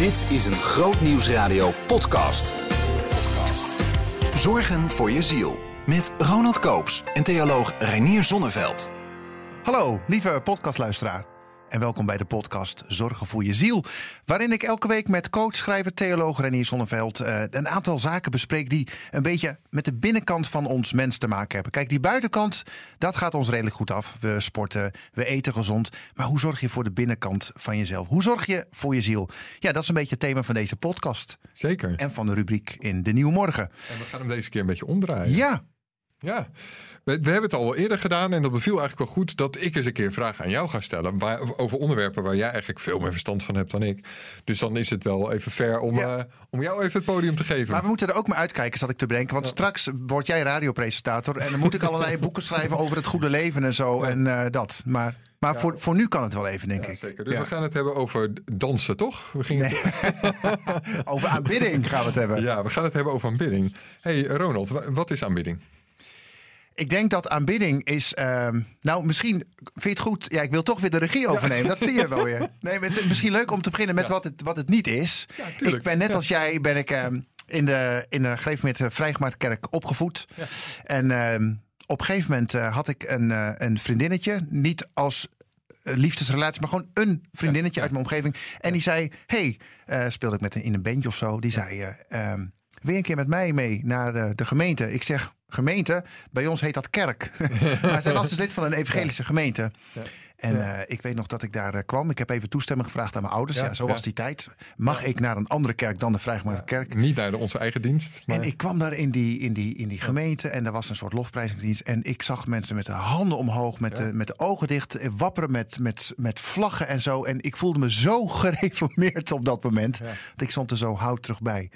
Dit is een Groot Nieuwsradio podcast. Zorgen voor je ziel. Met Ronald Koops en theoloog Reinier Zonneveld. Hallo, lieve podcastluisteraar. En welkom bij de podcast Zorgen voor je ziel. Waarin ik elke week met coach, schrijver, theoloog Renier Zonneveld uh, een aantal zaken bespreek die een beetje met de binnenkant van ons mens te maken hebben. Kijk, die buitenkant, dat gaat ons redelijk goed af. We sporten, we eten gezond. Maar hoe zorg je voor de binnenkant van jezelf? Hoe zorg je voor je ziel? Ja, dat is een beetje het thema van deze podcast. Zeker. En van de rubriek in De Nieuwe Morgen. En we gaan hem deze keer een beetje omdraaien. Ja. Ja, we, we, hebben het al eerder gedaan en dat beviel eigenlijk wel goed dat ik eens een keer een vraag aan jou ga stellen waar, over onderwerpen waar jij eigenlijk veel meer verstand van hebt dan ik. Dus dan is het wel even fair om, ja. uh, om jou even het podium te geven. Maar we moeten er ook maar uitkijken, zat ik te bedenken. Want ja. straks word jij radiopresentator en dan moet ik allerlei boeken schrijven over het goede leven en zo en uh, dat. Maar maar ja. voor, voor nu kan het wel even, denk ja, ik. Zeker. Dus ja. we gaan het hebben over dansen, toch? We gingen nee. over aanbidding gaan we het hebben. Ja, we gaan het hebben over aanbidding. hey, Ronald, wat is aanbidding? Ik denk dat aanbidding is. Uh, nou, misschien vind je het goed. Ja, ik wil toch weer de regie overnemen. Dat zie je wel weer. Nee, maar het is misschien leuk om te beginnen met wat, het, wat het niet is. ik ben net als jij ben ik uh, in de in de gegeven moment Vrijgemaakkerk opgevoed. En uh, op een gegeven moment uh, had ik een, uh, een vriendinnetje. Niet als liefdesrelatie, maar gewoon een vriendinnetje ja. uit mijn omgeving. En die zei: Hey, speelde ik met een, in een bandje of zo. Die zei: um, Wil je een keer met mij mee naar de, de gemeente? Ik zeg: Gemeente, bij ons heet dat kerk. maar zij was dus lid van een evangelische gemeente. Ja. En ja. uh, ik weet nog dat ik daar uh, kwam. Ik heb even toestemming gevraagd aan mijn ouders. Ja, ja zo was die tijd. Mag ik naar een andere kerk dan de Vrijgemaakte Kerk? Niet naar de, onze eigen dienst. Maar... En ik kwam daar in die, in die, in die gemeente. En er was een soort lofprijzingsdienst. En ik zag mensen met de handen omhoog. Met, de, met de ogen dicht. eh, Wapperen met, met, met vlaggen en zo. En ik voelde me zo gereformeerd op dat moment. Dat ik stond er zo hout terug bij.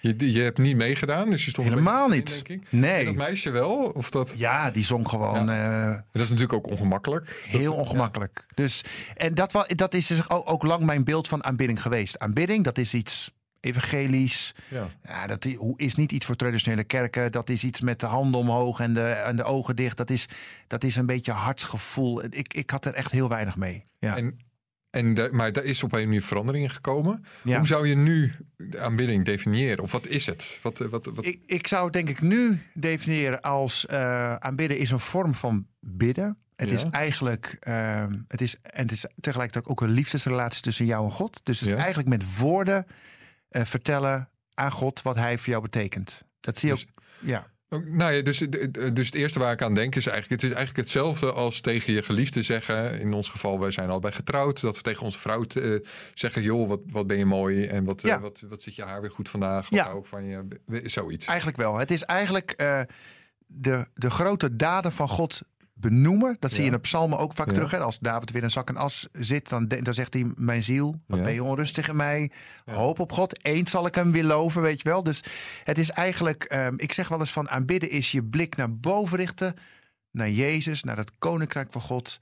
Je, je hebt niet meegedaan, dus je stond helemaal niet. In, nee. En dat meisje wel? Of dat... Ja, die zong gewoon. Ja. Uh, dat is natuurlijk ook ongemakkelijk. Heel dat, ongemakkelijk. Ja. Dus, en dat, dat is dus ook, ook, lang mijn beeld van aanbidding geweest. Aanbidding, dat is iets evangelisch. Ja. ja. dat is niet iets voor traditionele kerken. Dat is iets met de handen omhoog en de, en de ogen dicht. Dat is, dat is een beetje hartsgevoel. Ik, ik had er echt heel weinig mee. Ja. En en de, maar daar is op een nu verandering in gekomen. Ja. Hoe zou je nu de aanbidding definiëren? Of wat is het? Wat, wat, wat... Ik, ik zou denk ik nu definiëren als uh, aanbidden is een vorm van bidden. Het ja. is eigenlijk, uh, het is, en het is tegelijkertijd ook een liefdesrelatie tussen jou en God. Dus het is eigenlijk met woorden uh, vertellen aan God wat hij voor jou betekent. Dat zie je dus, ook. Ja. Nou ja, dus, dus het eerste waar ik aan denk is eigenlijk... het is eigenlijk hetzelfde als tegen je geliefde zeggen. In ons geval, wij zijn allebei getrouwd. Dat we tegen onze vrouw uh, zeggen... joh, wat, wat ben je mooi en wat, ja. wat, wat zit je haar weer goed vandaag. Wat ja. hou ik van je. Zoiets. Eigenlijk wel. Het is eigenlijk uh, de, de grote daden van God benoemen. Dat zie je in de psalmen ook vaak terug. Hè? Als David weer in zak en as zit, dan, dan zegt hij... mijn ziel, wat ben je onrustig in mij? Hoop op God. Eens zal ik hem weer loven, weet je wel. Dus het is eigenlijk... Um, ik zeg wel eens van aanbidden is je blik naar boven richten. Naar Jezus, naar het koninkrijk van God.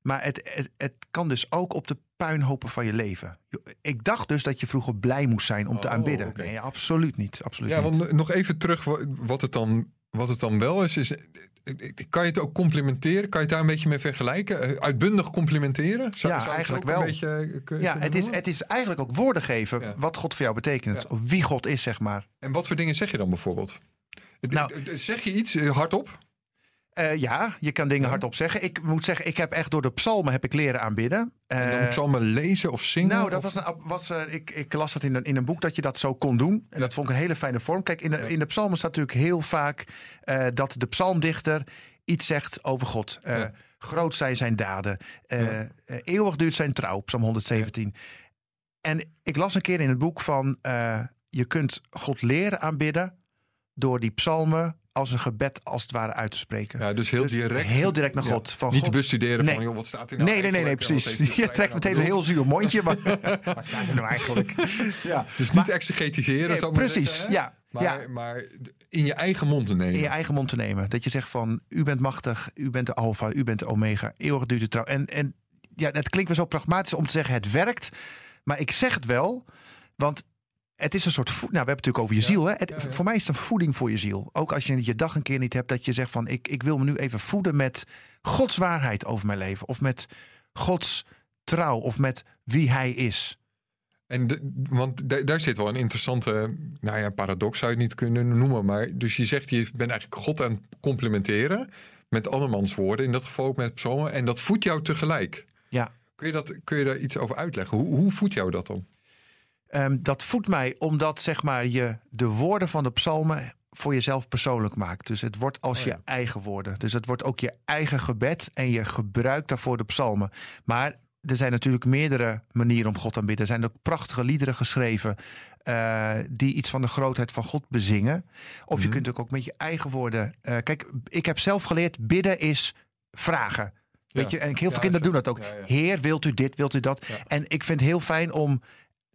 Maar het, het, het kan dus ook op de puinhopen van je leven. Ik dacht dus dat je vroeger blij moest zijn om oh, te aanbidden. Okay. Nee, absoluut niet. Absoluut ja, niet. want nog even terug wat het dan... Wat het dan wel is, is kan je het ook complimenteren? Kan je het daar een beetje mee vergelijken? Uitbundig complimenteren? Zou, ja, zou eigenlijk wel. Beetje, ja, het is, het is eigenlijk ook woorden geven ja. wat God voor jou betekent. Ja. Of wie God is, zeg maar. En wat voor dingen zeg je dan bijvoorbeeld? Nou, zeg je iets hardop? Uh, ja, je kan dingen ja. hardop zeggen. Ik moet zeggen, ik heb echt door de psalmen heb ik leren aanbidden. Uh, en dan psalmen lezen of zingen? Nou, dat of? was, een, was uh, ik, ik las dat in een, in een boek dat je dat zo kon doen. En dat vond ik een hele fijne vorm. Kijk, in de, in de psalmen staat natuurlijk heel vaak dat de psalmdichter iets zegt over God. Ja. Groot zijn zijn daden. eeuwig duurt zijn trouw, psalm 117. En ik las een keer in het boek van je kunt God leren aanbidden door die psalmen als een gebed als het ware uit te spreken. Ja, dus heel dus direct. Heel direct naar God. Ja. Van Niet God. te bestuderen nee. van, joh, wat staat er nou Nee, nee, nee, nee precies. Je trekt meteen een heel zuur mondje, maar wat staat er nou eigenlijk? ja. Dus niet exegetiseren. Nee, precies, zeggen, ja. Maar, ja. maar in je eigen mond te nemen. In je eigen mond te nemen. Dat je zegt van, u bent machtig, u bent de alfa, u bent de omega, eeuwig duurt de trouw. En, en ja, het klinkt wel zo pragmatisch om te zeggen, het werkt. Maar ik zeg het wel, want het is een soort voed. Nou, we hebben het natuurlijk over je ja. ziel. Hè? Het, ja, ja. Voor mij is het een voeding voor je ziel. Ook als je je dag een keer niet hebt, dat je zegt van ik, ik wil me nu even voeden met Gods waarheid over mijn leven. Of met Gods trouw. Of met wie hij is. En want daar zit wel een interessante nou ja, paradox, zou je het niet kunnen noemen. Maar dus je zegt, je bent eigenlijk God aan het complimenteren met andermans woorden. In dat geval ook met psalmen. En dat voedt jou tegelijk. Ja. Kun je, dat, kun je daar iets over uitleggen? Hoe, hoe voedt jou dat dan? Um, dat voedt mij omdat zeg maar, je de woorden van de psalmen voor jezelf persoonlijk maakt. Dus het wordt als oh je eigen woorden. Dus het wordt ook je eigen gebed en je gebruikt daarvoor de psalmen. Maar er zijn natuurlijk meerdere manieren om God te aanbidden. Er zijn ook prachtige liederen geschreven uh, die iets van de grootheid van God bezingen. Of je mhm. kunt ook met je eigen woorden. Uh, kijk, ik heb zelf geleerd: bidden is vragen. Weet je, en heel veel ja, kinderen doen dat ook. Heer, wilt u dit, wilt u dat? En ik vind het heel fijn om.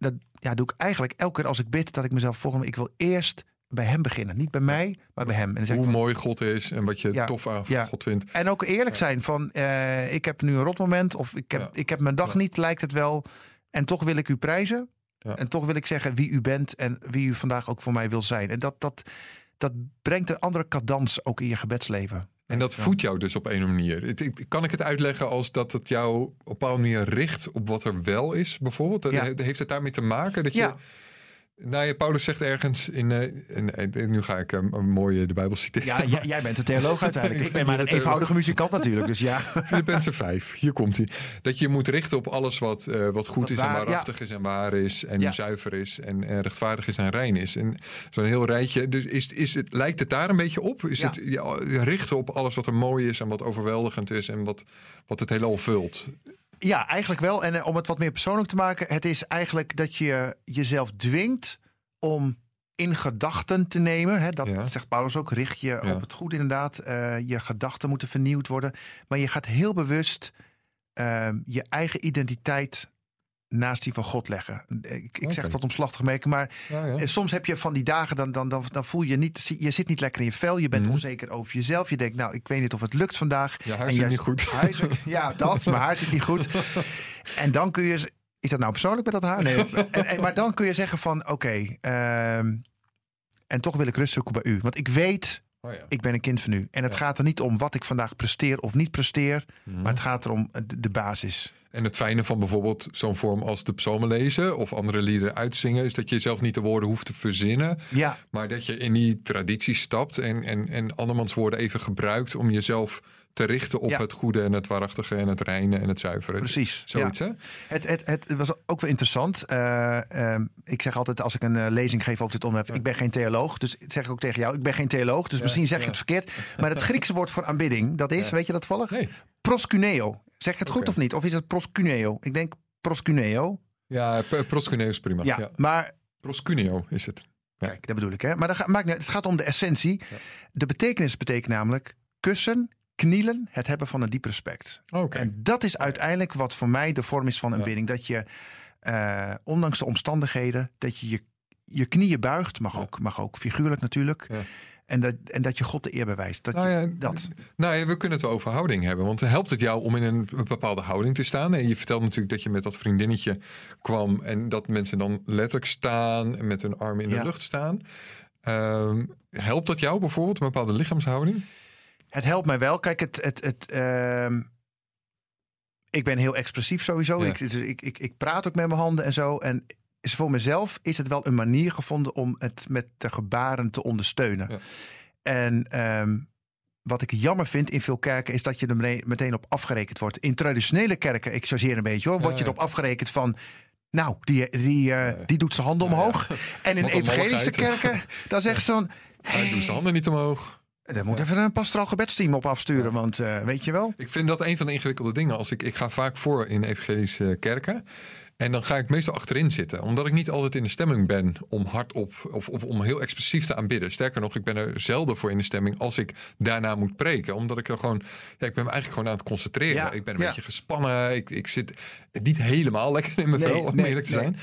Dat ja, doe ik eigenlijk elke keer als ik bid, dat ik mezelf volgende. Ik wil eerst bij hem beginnen. Niet bij mij, maar bij hem. En Hoe mooi God is en wat je tof aan God vindt. En ook eerlijk zijn van, uh, ik heb nu een rotmoment of ik heb, ik heb mijn dag niet, lijkt het wel. En toch wil ik u prijzen. En toch wil ik zeggen wie u bent en wie u vandaag ook voor mij wil zijn. En dat, dat, dat brengt een andere cadans ook in je gebedsleven. En dat voedt jou dus op een manier. Kan ik het uitleggen als dat het jou op een bepaalde manier richt op wat er wel is, bijvoorbeeld? Heeft het daarmee te maken dat je nou ja, Paulus zegt ergens in. Uh, nu ga ik uh, mooi de Bijbel citeren. Ja, jij bent een theoloog uiteindelijk. ik ben maar een eenvoudige muzikant natuurlijk. Dus ja. Filippenzen 5, hier komt hij. Dat je moet richten op alles wat, uh, wat goed is en waarachtig is en waar is. En zuiver is en, en, rechtvaardig is en rein is. En zo'n heel rijtje. Dus is, is het, lijkt het daar een beetje op? Is het ja, richten op alles wat er mooi is en wat overweldigend is en wat, wat het heelal vult? Ja, eigenlijk wel. En eh, om het wat meer persoonlijk te maken, het is eigenlijk dat je jezelf dwingt om in gedachten te nemen. Hè, dat zegt Paulus ook. Richt je op het goed inderdaad. Uh, je gedachten moeten vernieuwd worden. Maar je gaat heel bewust uh, je eigen identiteit naast die van God leggen. Ik, ik zeg dat omslachtig merken, maar ja, soms heb je van die dagen, dan, dan, dan, dan voel je niet, je zit niet lekker in je vel, je bent mhm. onzeker over jezelf. Je denkt, nou, ik weet niet of het lukt vandaag. Ja, haar zit niet goed. Ja, dat, maar haar zit niet goed. En dan kun je, is dat nou persoonlijk met dat haar? Nee. En, en, maar dan kun je zeggen van, oké, ehm, en toch wil ik rust zoeken bij u. Want ik weet, oh ja. ik ben een kind van u. En het gaat er niet om wat ik vandaag presteer of niet presteer, mhm. maar het gaat erom de, de basis. En het fijne van bijvoorbeeld zo'n vorm als de psalmen lezen of andere liederen uitzingen, is dat je zelf niet de woorden hoeft te verzinnen. Ja. Maar dat je in die traditie stapt en, en, en andermans woorden even gebruikt om jezelf te richten op het goede en het waarachtige en het reine en het zuivere. Precies. Zoiets, hè? Het, het, het was ook wel interessant. Uh, ik zeg altijd als ik een uh, lezing geef over dit onderwerp, ik ben geen theoloog. Dus zeg ik ook tegen jou, ik ben geen theoloog. Dus misschien zeg je het verkeerd. Maar het Griekse woord voor aanbidding, dat is, weet je dat volg? Nee. Proscuneo. Zeg het goed of niet? Of is het proscuneo? Ik denk proscuneo. Ja, proscuneo is prima. Ja, maar... Proscuneo is het. Kijk, dat bedoel ik. Hè? Maar dat maakt, het gaat om de essentie. De betekenis betekent namelijk kussen, knielen, het hebben van een diep respect. Okay. En dat is uiteindelijk wat voor mij de vorm is van een bidding. Dat je, uh, ondanks de omstandigheden, dat je je, je knieën buigt. Mag, ook, mag ook figuurlijk natuurlijk. En dat, en dat je God de eer bewijst. Dat, nou ja, je, dat. Nou ja, we kunnen het wel over houding hebben. Want helpt het jou om in een bepaalde houding te staan? En je vertelt natuurlijk dat je met dat vriendinnetje kwam. En dat mensen dan letterlijk staan en met hun armen in de lucht staan. Um, helpt dat jou bijvoorbeeld, een bepaalde lichaamshouding? Het helpt mij wel. Kijk, het, het, het, uh, ik ben heel expressief sowieso. Ik, dus ik, ik, ik praat ook met mijn handen en zo. En voor mezelf is het wel een manier gevonden om het met de gebaren te ondersteunen. Ja. En um, wat ik jammer vind in veel kerken is dat je er meteen op afgerekend wordt. In traditionele kerken, ik chargeer een beetje hoor, word je erop afgerekend van. Nou, die, die, uh, die doet zijn handen omhoog. En in evangelische kerken, dan zegt ze van. Hij doet zijn handen niet omhoog. Daar moet even een pastoraal gebedsteam op afsturen, want uh, weet je wel. Ik vind dat een van de ingewikkelde dingen. Als ik, ik ga vaak voor in evangelische kerken. En dan ga ik meestal achterin zitten. Omdat ik niet altijd in de stemming ben om hardop of, of om heel expressief te aanbidden. Sterker nog, ik ben er zelden voor in de stemming als ik daarna moet preken. Omdat ik er gewoon, ja, ik ben me eigenlijk gewoon aan het concentreren. Ja, ik ben een beetje gespannen. Ik, ik zit niet helemaal lekker in mijn nee, vel, om nee, eerlijk te zijn.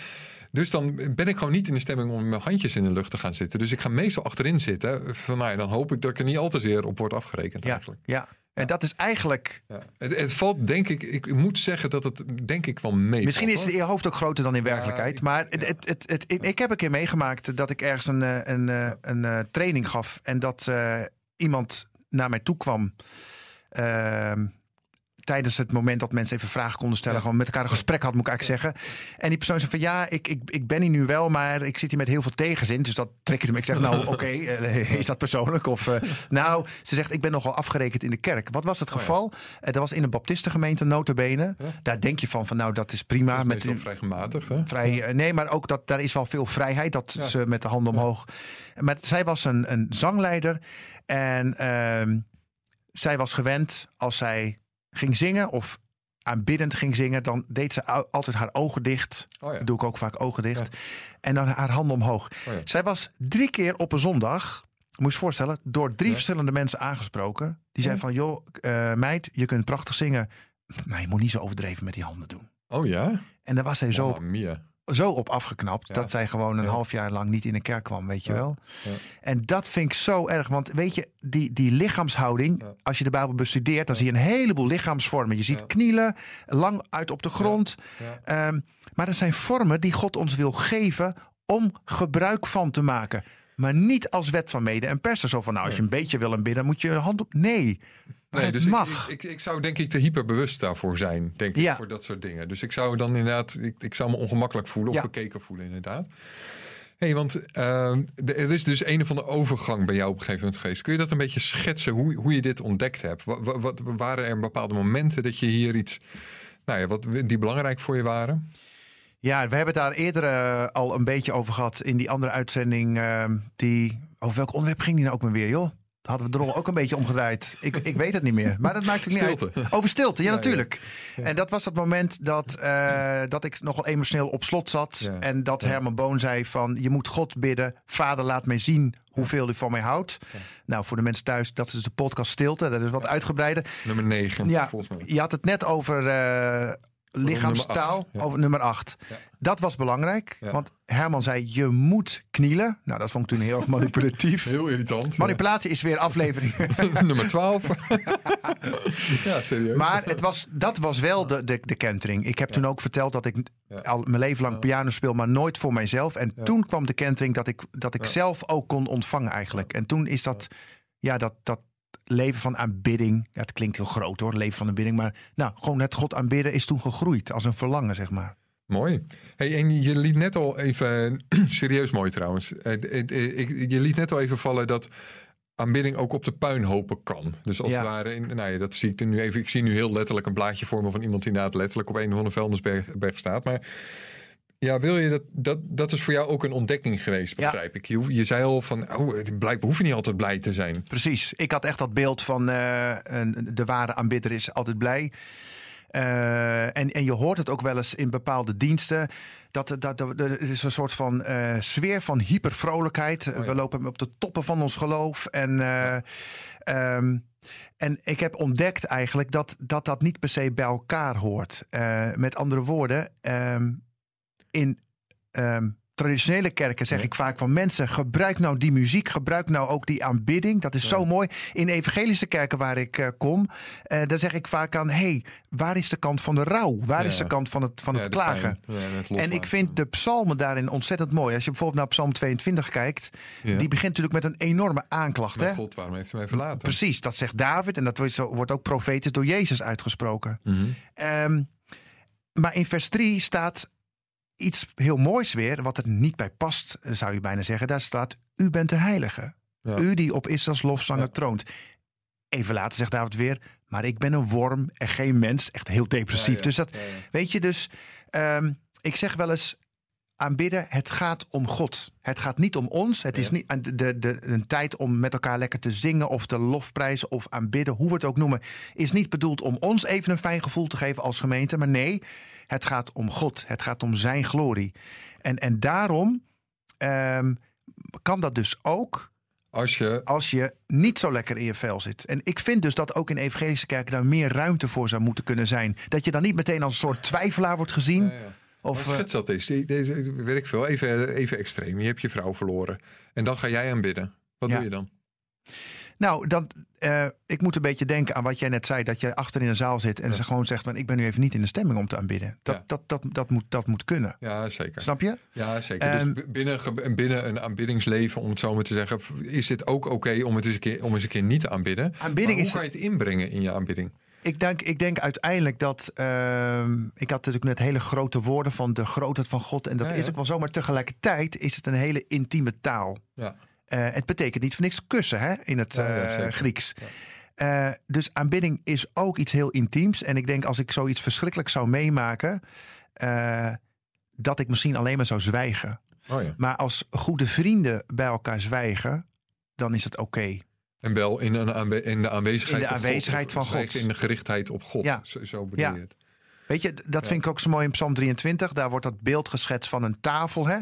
Dus dan ben ik gewoon niet in de stemming om mijn handjes in de lucht te gaan zitten. Dus ik ga meestal achterin zitten. Van mij, dan hoop ik dat ik er niet al te zeer op word afgerekend ja, eigenlijk. Ja, en dat is eigenlijk. Ja. Het, het, valt, denk ik, ik moet zeggen dat het denk ik wel mee. Misschien is je hoofd ook groter dan in werkelijkheid. Ja, maar het, het, het, ik heb een keer meegemaakt dat ik ergens een, eh, een, een, een, een training gaf. En dat uh, iemand naar mij toe kwam. Uh, tijdens het moment dat mensen even vragen konden stellen, gewoon met elkaar een gesprek hadden, moet ik eigenlijk zeggen. En die persoon zei van ja, ik, ik, ik ben hier nu wel, maar ik zit hier met heel veel tegenzin. Dus dat trek je hem. Ik zeg nou, oké, eh, is dat persoonlijk? Of uh, nou, ze zegt ik ben nogal afgerekend in de kerk. Wat was het oh geval? dat was in een baptistengemeente, notabene. Daar denk je van, van nou, dat is prima. Dat is met vrij gematigd, hè? Vrij, nee, maar ook dat daar is wel veel vrijheid. Dat ze met de handen omhoog. Maar zij was een, een zangleider. En ehm, zij was gewend als zij ging zingen of aanbiddend ging zingen, dan deed ze altijd haar ogen dicht. Oh ja. Dat doe ik ook vaak ogen dicht. En dan haar handen omhoog. Oh ja. Zij was drie keer op een zondag, moet je voorstellen, door drie verschillende mensen aangesproken. Die zei van, joh, uh, meid, je kunt prachtig zingen, maar je moet niet zo overdreven met die handen doen. Oh ja? En dan was zij zo zo op afgeknapt dat zij gewoon een half jaar lang niet in de kerk kwam, weet je wel. En dat vind ik zo erg, want weet je, die, die lichaamshouding, als je de Bijbel bestudeert, dan zie je een heleboel lichaamsvormen. Je ziet knielen, lang uit op de grond. Um, maar dat zijn vormen die God ons wil geven om gebruik van te maken. Maar niet als wet van mede en persen. Zo van, nou, als je een beetje wil bidden, moet je je hand op. Nee, Nee, dus mag. Ik, ik, ik, zou denk ik te hyperbewust daarvoor zijn, denk ik, voor dat soort dingen. Dus ik zou dan inderdaad, ik, ik zou me ongemakkelijk voelen of bekeken voelen inderdaad. hey, want uh, er is dus een of andere overgang bij jou op een gegeven moment geweest. Kun je dat een beetje schetsen, hoe, hoe je dit ontdekt hebt? Wat, wat, waren er bepaalde momenten dat je hier iets, nou ja, wat, die belangrijk voor je waren? Ja, we hebben het daar eerder uh, al een beetje over gehad in die andere uitzending. Uh, die, over welk onderwerp ging die nou ook maar weer, joh? hadden we de rol ook een beetje omgedraaid. Ik, ik weet het niet meer. Maar dat maakt ook niet stilte. uit. Over stilte, ja, natuurlijk. En dat was het moment dat, uh, dat ik nogal emotioneel op slot zat. En dat Herman Boon zei van... je moet God bidden. Vader, laat mij zien hoeveel u van mij houdt. Nou, voor de mensen thuis, dat is dus de podcast Stilte. Dat is wat uitgebreider. Nummer 9, ja, volgens mij. Je had het net over... Uh, lichaamstaal over nummer 8. Dat was belangrijk, want Herman zei je moet knielen. Nou, dat vond ik toen heel erg manipulatief. heel irritant. Manipulatie is weer aflevering nummer 12. ja, serieus. Maar het was, dat was wel de, de, de kentering. Ik heb toen ook verteld dat ik al mijn leven lang piano speel, maar nooit voor mijzelf. En toen kwam de kentering dat ik, dat ik zelf ook kon ontvangen eigenlijk. En toen is dat, ja, dat, dat leven van aanbidding. Ja, het klinkt heel groot hoor, leven van aanbidding. Maar nou, gewoon het God aanbidden is toen gegroeid als een verlangen, zeg maar. Mooi. Hey, en je liet net al even, serieus mooi trouwens. Eh, je liet net al even vallen dat aanbidding ook op de puinhopen kan. Dus als ja. het ware, nou ja, dat zie ik nu even. Ik zie nu heel letterlijk een blaadje voor me van iemand die inderdaad letterlijk op een of andere vuilnisberg staat. Maar ja, wil je dat, dat? Dat is voor jou ook een ontdekking geweest, begrijp ik. Je, je zei al van, oh, blijkbaar hoef je niet altijd blij te zijn. Precies. Ik had echt dat beeld van uh, de ware aanbidder is altijd blij. Uh, en, en je hoort het ook wel eens in bepaalde diensten. Dat, dat, dat er is een soort van uh, sfeer van hypervrolijkheid. Oh, We lopen op de toppen van ons geloof. En, uh, um, en ik heb ontdekt eigenlijk dat dat, dat niet per se bij elkaar hoort. met andere woorden, um, in um, traditionele kerken zeg ik vaak van mensen, gebruik nou die muziek, gebruik nou ook die aanbidding. Dat is zo mooi. In evangelische kerken waar ik uh, kom, uh, daar zeg ik vaak aan, hey, waar is de kant van de rouw? Waar is de kant van het, van het klagen? en ik vind de psalmen daarin ontzettend mooi. Als je bijvoorbeeld naar Psalm 22 kijkt, die begint natuurlijk met een enorme aanklacht. Hè? God, waarom heeft hij mij verlaten? Precies, dat zegt David en dat wordt ook profetisch door Jezus uitgesproken. Mm -hmm. um, maar in vers 3 staat iets heel moois weer, wat er niet bij past, zou je bijna zeggen. Daar staat, u bent de heilige. U die op Israëls lofzanger ja. troont. Even later zegt David weer, maar ik ben een worm en geen mens. Echt heel depressief. Dus dat, weet je, dus um, ik zeg wel eens, aanbidden, het gaat om God. Het gaat niet om ons. Het is niet de, de, de, een tijd om met elkaar lekker te zingen of te lofprijzen of aanbidden, hoe we het ook noemen, is niet bedoeld om ons even een fijn gevoel te geven als gemeente. Maar nee, het gaat om God. Het gaat om zijn glorie. En, en daarom um, kan dat dus ook als je... als je niet zo lekker in je vel zit. En ik vind dus dat ook in evangelische kerken daar meer ruimte voor zou moeten kunnen zijn. Dat je dan niet meteen als een soort twijfelaar wordt gezien. Ja, ja. Of, schets dat eens. Deze, weet ik veel. Even, even extreem. Je hebt je vrouw verloren. En dan ga jij aanbidden. Wat doe je dan? Nou, dan, uh, ik moet een beetje denken aan wat jij net zei. Dat je achter in een zaal zit en ze gewoon zegt: van, Ik ben nu even niet in de stemming om te aanbidden. Dat, dat, dat, dat, moet, dat moet kunnen. Ja, zeker. Snap je? Ja, zeker. Um, dus binnen, binnen een aanbiddingsleven, om het zo maar te zeggen, is het ook oké okay om het eens een keer, om eens een keer niet te aanbidden. Aanbidding hoe is... kan je het inbrengen in je aanbidding? Ik denk, ik denk uiteindelijk dat. Ehm, ik had natuurlijk net hele grote woorden van de grootheid van God. En dat is ook wel zo. Maar tegelijkertijd is het een hele intieme taal. Ja. Uh, het betekent niet voor niks kussen hè, in het uh, Grieks. Uh, dus aanbidding is ook iets heel intiems. En ik denk als ik zoiets verschrikkelijk zou meemaken, dat ik misschien alleen maar zou zwijgen. Oh ja. Maar als goede vrienden bij elkaar zwijgen, dan is het oké. En wel in, een in de aanwezigheid, in de aanwezigheid van God. Van God. In de gerichtheid op God. Ja. Zo, zo bedoel je het. Weet je, dat vind ik ook zo mooi in Psalm 23. Daar wordt dat beeld geschetst van een tafel. Hè?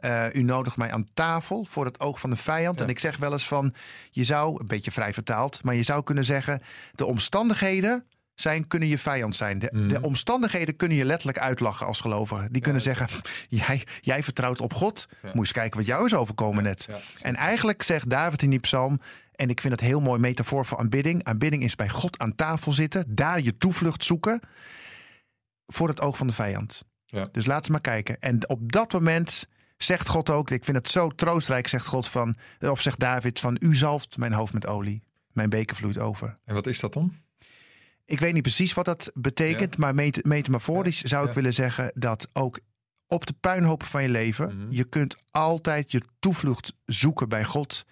Uh, u nodigt mij aan tafel voor het oog van de vijand. En ik zeg wel eens van, je zou, een beetje vrij vertaald, maar je zou kunnen zeggen, de omstandigheden zijn, kunnen je vijand zijn. De, de mhm. omstandigheden kunnen je letterlijk uitlachen als gelovige. Die kunnen zeggen, jij, jij vertrouwt op God. Moet eens kijken wat jou is overkomen net. En eigenlijk zegt David in die psalm, en ik vind het heel mooi metafoor voor aanbidding. Aanbidding is bij God aan tafel zitten, daar je toevlucht zoeken voor het oog van de vijand. Ja. Dus laat ze maar kijken. En op dat moment zegt God ook, ik vind het zo troostrijk, zegt God van, of zegt David van, u zalft mijn hoofd met olie. Mijn beker vloeit over. En wat is dat dan? Ik weet niet precies wat dat betekent, maar metamorforisch ja. zou ik willen zeggen dat ook op de puinhopen van je leven, mhm. je kunt altijd je toevlucht zoeken bij God.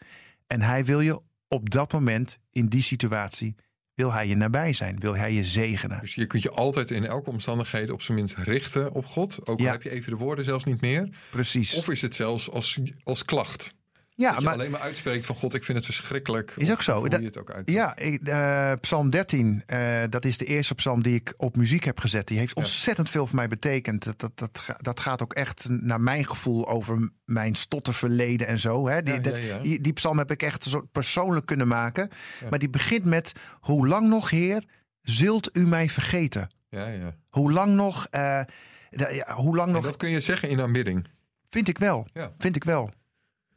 En hij wil je op dat moment, in die situatie, wil hij je nabij zijn, wil hij je zegenen. Dus je kunt je altijd in elke omstandigheid op zijn minst richten op God. Ook al heb je even de woorden zelfs niet meer. Precies. Of is het zelfs als, als klacht. Ja, dat je alleen maar uitspreekt van God, ik vind het verschrikkelijk. Is ook zo. Dat, het ook ja, uh, Psalm 13, uh, dat is de eerste psalm die ik op muziek heb gezet. Die heeft ontzettend veel voor mij betekend. Dat, dat, dat, dat gaat ook echt naar mijn gevoel over mijn stotterverleden en zo. Hè. Die, ja, die, die, psalm heb ik echt zo persoonlijk kunnen maken. Maar die begint met, hoe lang nog Heer, zult u mij vergeten? Ja, ja. Hoe lang nog... Uh, hoe lang nog... dat kun je zeggen in aanbidding. Vind ik wel. Vind ik wel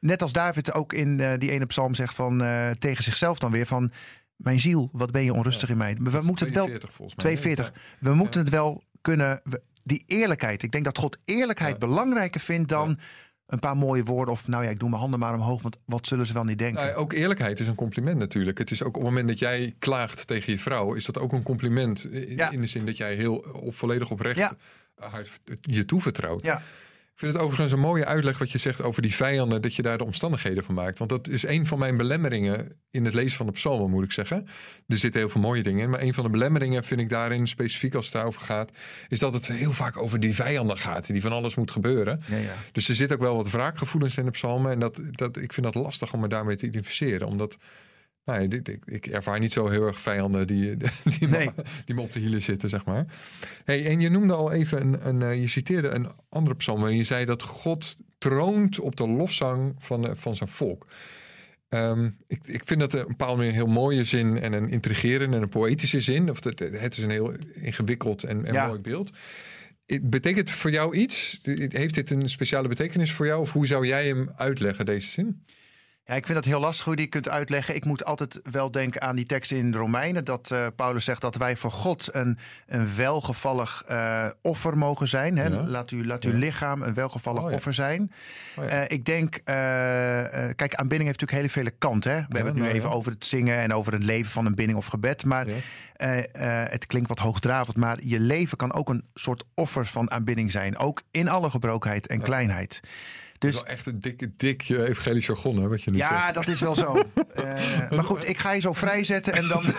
net als David ook in uh, die ene psalm zegt van uh, tegen zichzelf dan weer van mijn ziel, wat ben je onrustig in mij. we moeten het wel 42. We moeten het wel kunnen die eerlijkheid. Ik denk dat God eerlijkheid belangrijker vindt dan een paar mooie woorden of nou ja, ik doe mijn handen maar omhoog, want wat zullen ze wel niet denken? Nou, ook eerlijkheid is een compliment natuurlijk. Het is ook op het moment dat jij klaagt tegen je vrouw, is dat ook een compliment in, de zin dat jij heel of volledig oprecht je toevertrouwt. Ja. Ik vind het overigens een mooie uitleg wat je zegt over die vijanden, dat je daar de omstandigheden van maakt. Want dat is een van mijn belemmeringen in het lezen van de psalmen, moet ik zeggen. Er zitten heel veel mooie dingen in, maar een van de belemmeringen vind ik daarin, specifiek als het daarover gaat, is dat het heel vaak over die vijanden gaat, die van alles moet gebeuren. Ja, ja. Dus er zit ook wel wat wraakgevoelens in de psalmen en dat, dat, ik vind dat lastig om me daarmee te identificeren, omdat Nee, ik, ik, ervaar niet zo heel erg vijanden die, die, me, die me op de hielen zitten, zeg maar. Hey, en je noemde al even, een, een, eh, je citeerde een andere psalm waarin je zei dat God troont op de lofzang van, eh, van zijn volk. Ehm, ik, ik vind dat een bepaalde manier een heel mooie zin en een intrigerende en een poëtische zin. Of het, het is een heel ingewikkeld en, en mooi beeld. Betekent het voor jou iets? Heeft dit een speciale betekenis voor jou? Of hoe zou jij hem uitleggen, deze zin? Ja, ik vind dat heel lastig hoe je die kunt uitleggen. Ik moet altijd wel denken aan die tekst in de Romeinen. Dat uh, Paulus zegt dat wij voor God een, een welgevallig uh, offer mogen zijn. Hè? Laat, u, laat uw lichaam een welgevallig oh, offer zijn. Oh, uh, ik denk, kijk, aanbidding heeft natuurlijk hele vele kanten. Hè? We hebben het nu nou even over het zingen en over het leven van een bidding of gebed. Maar het klinkt wat hoogdravend. Maar je leven kan ook een soort offer van aanbidding zijn. Ook in alle gebrokenheid en kleinheid. Dus, wel echt een dik, dik evangelisch jargon, hè, wat je nu ja, zegt. Ja, dat is wel zo. uh, maar goed, ik ga je zo vrijzetten en dan...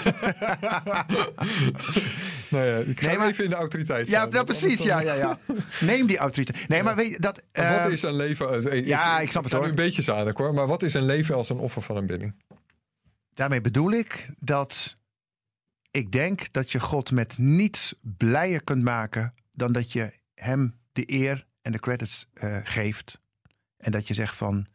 nou ja, ik ga nee, maar... even in de autoriteit Ja, dat precies. Ja, ja, ja. Neem die autoriteit. Nee, maar weet je dat... Uh, wat is een leven... Ik, ja, ik snap het hoor. nu een beetje zadig hoor. Maar wat is een leven als een offer van een bidding? Daarmee bedoel ik dat ik denk dat je God met niets blijer kunt maken dan dat je hem de eer en de credits uh, geeft en dat je zegt van,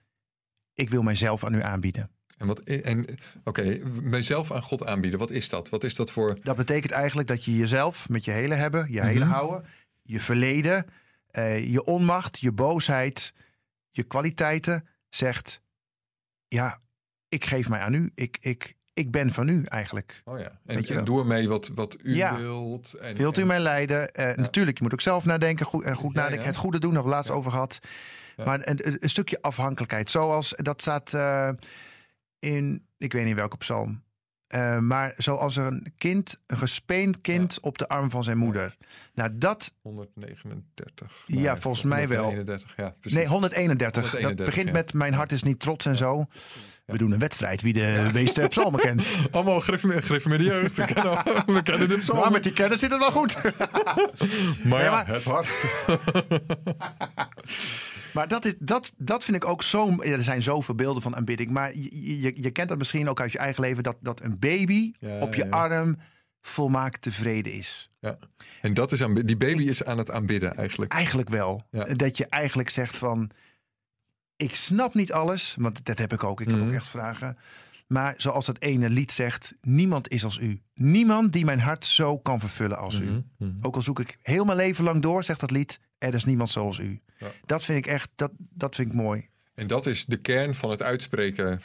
ik wil mijzelf aan u aanbieden. En wat, en oké, mijzelf aan God aanbieden, wat is dat? Wat is dat voor. Dat betekent eigenlijk dat je jezelf met je hele hebben, je hele mhm. houden, je verleden, uh, je onmacht, je boosheid, je kwaliteiten zegt: Ja, ik geef mij aan u. Ik, ik, ik ben van u eigenlijk. Oh ja. En, en doe ermee wat, wat u wilt. En, wilt u mij leiden? Uh, Natuurlijk, je moet ook zelf nadenken, goed, uh, goed nadenken. Het goede doen, daar hebben we laatst over gehad. Maar een, een, stukje afhankelijkheid. Zoals dat staat uh, in, ik weet niet welke psalm. Uh, maar zoals een kind, een gespeend kind op de arm van zijn moeder. Nou, dat. 139. Ja, volgens mij wel. 131, ja. Nee, 131. 131 dat begint met Mijn hart is niet trots en zo. We doen een wedstrijd wie de meeste psalmen kent. Allemaal griffen met de jeugd. We kennen, we kennen de psalmen. Maar met die kennis zit het wel goed. maar ja, het hart. Maar dat, is, dat, dat vind ik ook zo. er zijn zoveel beelden van aanbidding. Maar je, je, je, kent dat misschien ook uit je eigen leven. Dat, dat een baby op je arm volmaakt tevreden is. Ja. En dat is aan, die baby is aan het aanbidden eigenlijk. Eigenlijk wel. Dat je eigenlijk zegt van. Ik snap niet alles, want dat heb ik ook. Ik heb ook mhm. echt vragen. Maar zoals dat ene lied zegt, niemand is als u. Niemand die mijn hart zo kan vervullen als u. Mhm, mhm. Ook al zoek ik heel mijn leven lang door, zegt dat lied, er is niemand zoals u. Ja. Dat vind ik echt, dat, dat vind ik mooi. En dat is de kern van het uitspreken.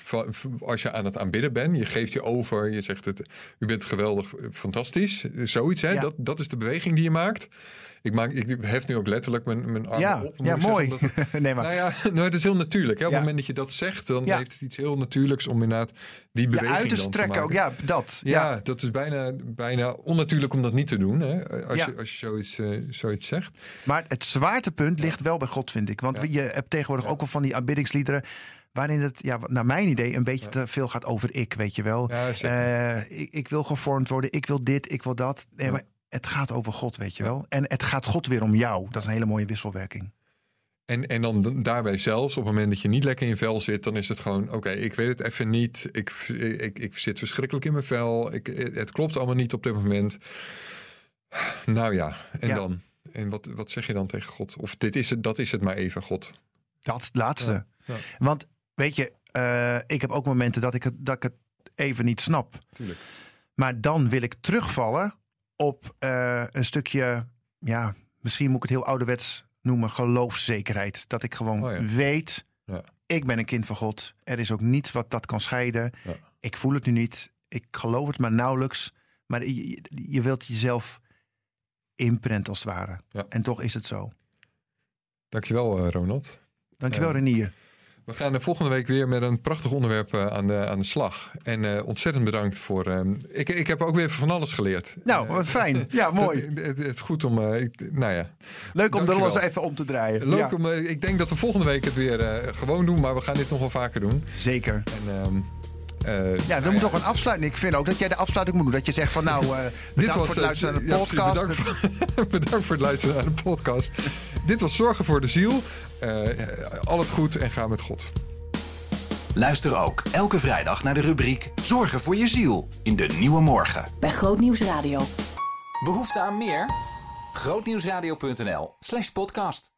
Als je aan het aanbidden bent, je geeft je over, je zegt het, u bent geweldig, fantastisch, zoiets. Hè? Dat, dat is de beweging die je maakt. Ik, maak, ik hef nu ook letterlijk mijn, mijn armen ja, op. Ja, mooi. nee, maar. Nou ja, nou, het is heel natuurlijk. Hè? Op het moment dat je dat zegt, dan heeft het iets heel natuurlijks om inderdaad die beweging uit te strekken. Ook, ja, dat. Ja, dat is bijna, bijna onnatuurlijk om dat niet te doen. Hè? Als, je, als je zoiets, uh, zoiets zegt. Maar het zwaartepunt ligt wel bij God, vind ik. Want je hebt tegenwoordig ook wel van die aanbiddingsliederen waarin het, ja, naar mijn idee, een beetje te veel gaat over ik, weet je wel. Uh, ik, ik, wil gevormd worden, ik wil dit, ik wil dat. Nee, maar het gaat over God, weet je wel. En het gaat God weer om jou. Dat is een hele mooie wisselwerking. En, en dan daarbij zelfs, op het moment dat je niet lekker in je vel zit, dan is het gewoon: oké, ik weet het even niet. Ik, ik, ik zit verschrikkelijk in mijn vel. Ik, het klopt allemaal niet op dit moment. Nou ja, en dan? En wat, wat zeg je dan tegen God? Of dit is het, dat is het maar even, God. Dat is het laatste. Ja, Want weet je, uh, ik heb ook momenten dat ik, het, dat ik het even niet snap. Tuurlijk. Maar dan wil ik terugvallen op uh, een stukje, ja, misschien moet ik het heel ouderwets noemen, geloofszekerheid. Dat ik gewoon oh weet, ja. ik ben een kind van God. Er is ook niets wat dat kan scheiden. Ja. Ik voel het nu niet. Ik geloof het maar nauwelijks. Maar je, je wilt jezelf imprint als het ware. En toch is het zo. Dankjewel, uh, Ronald. Dankjewel, uh, Renier. We gaan de volgende week weer met een prachtig onderwerp uh, aan, de, aan de slag. En uh, ontzettend bedankt voor. Uh, ik, ik heb ook weer van alles geleerd. Nou, wat fijn. Ja, mooi. Het, het, het is goed om. Ik, nou ja. Leuk om de los even om te draaien. Leuk om. ik denk dat we volgende week het weer gewoon doen, maar we gaan dit nog wel vaker doen. Zeker. En, um, uh, ja, er moet nog een afsluiting. Ik vind ook dat jij de afsluiting moet doen. Dat je zegt van nou, uh, Dit was, voor het luisteren naar de podcast. bedankt, voor, bedankt, voor, het luisteren naar de podcast. Dit was Zorgen voor de Ziel. Uh, al het goed en ga met God. Luister ook elke vrijdag naar de rubriek Zorgen voor je ziel in de Nieuwe Morgen. Bij Grootnieuws Radio. Behoefte aan meer? Grootnieuwsradio.nl slash podcast.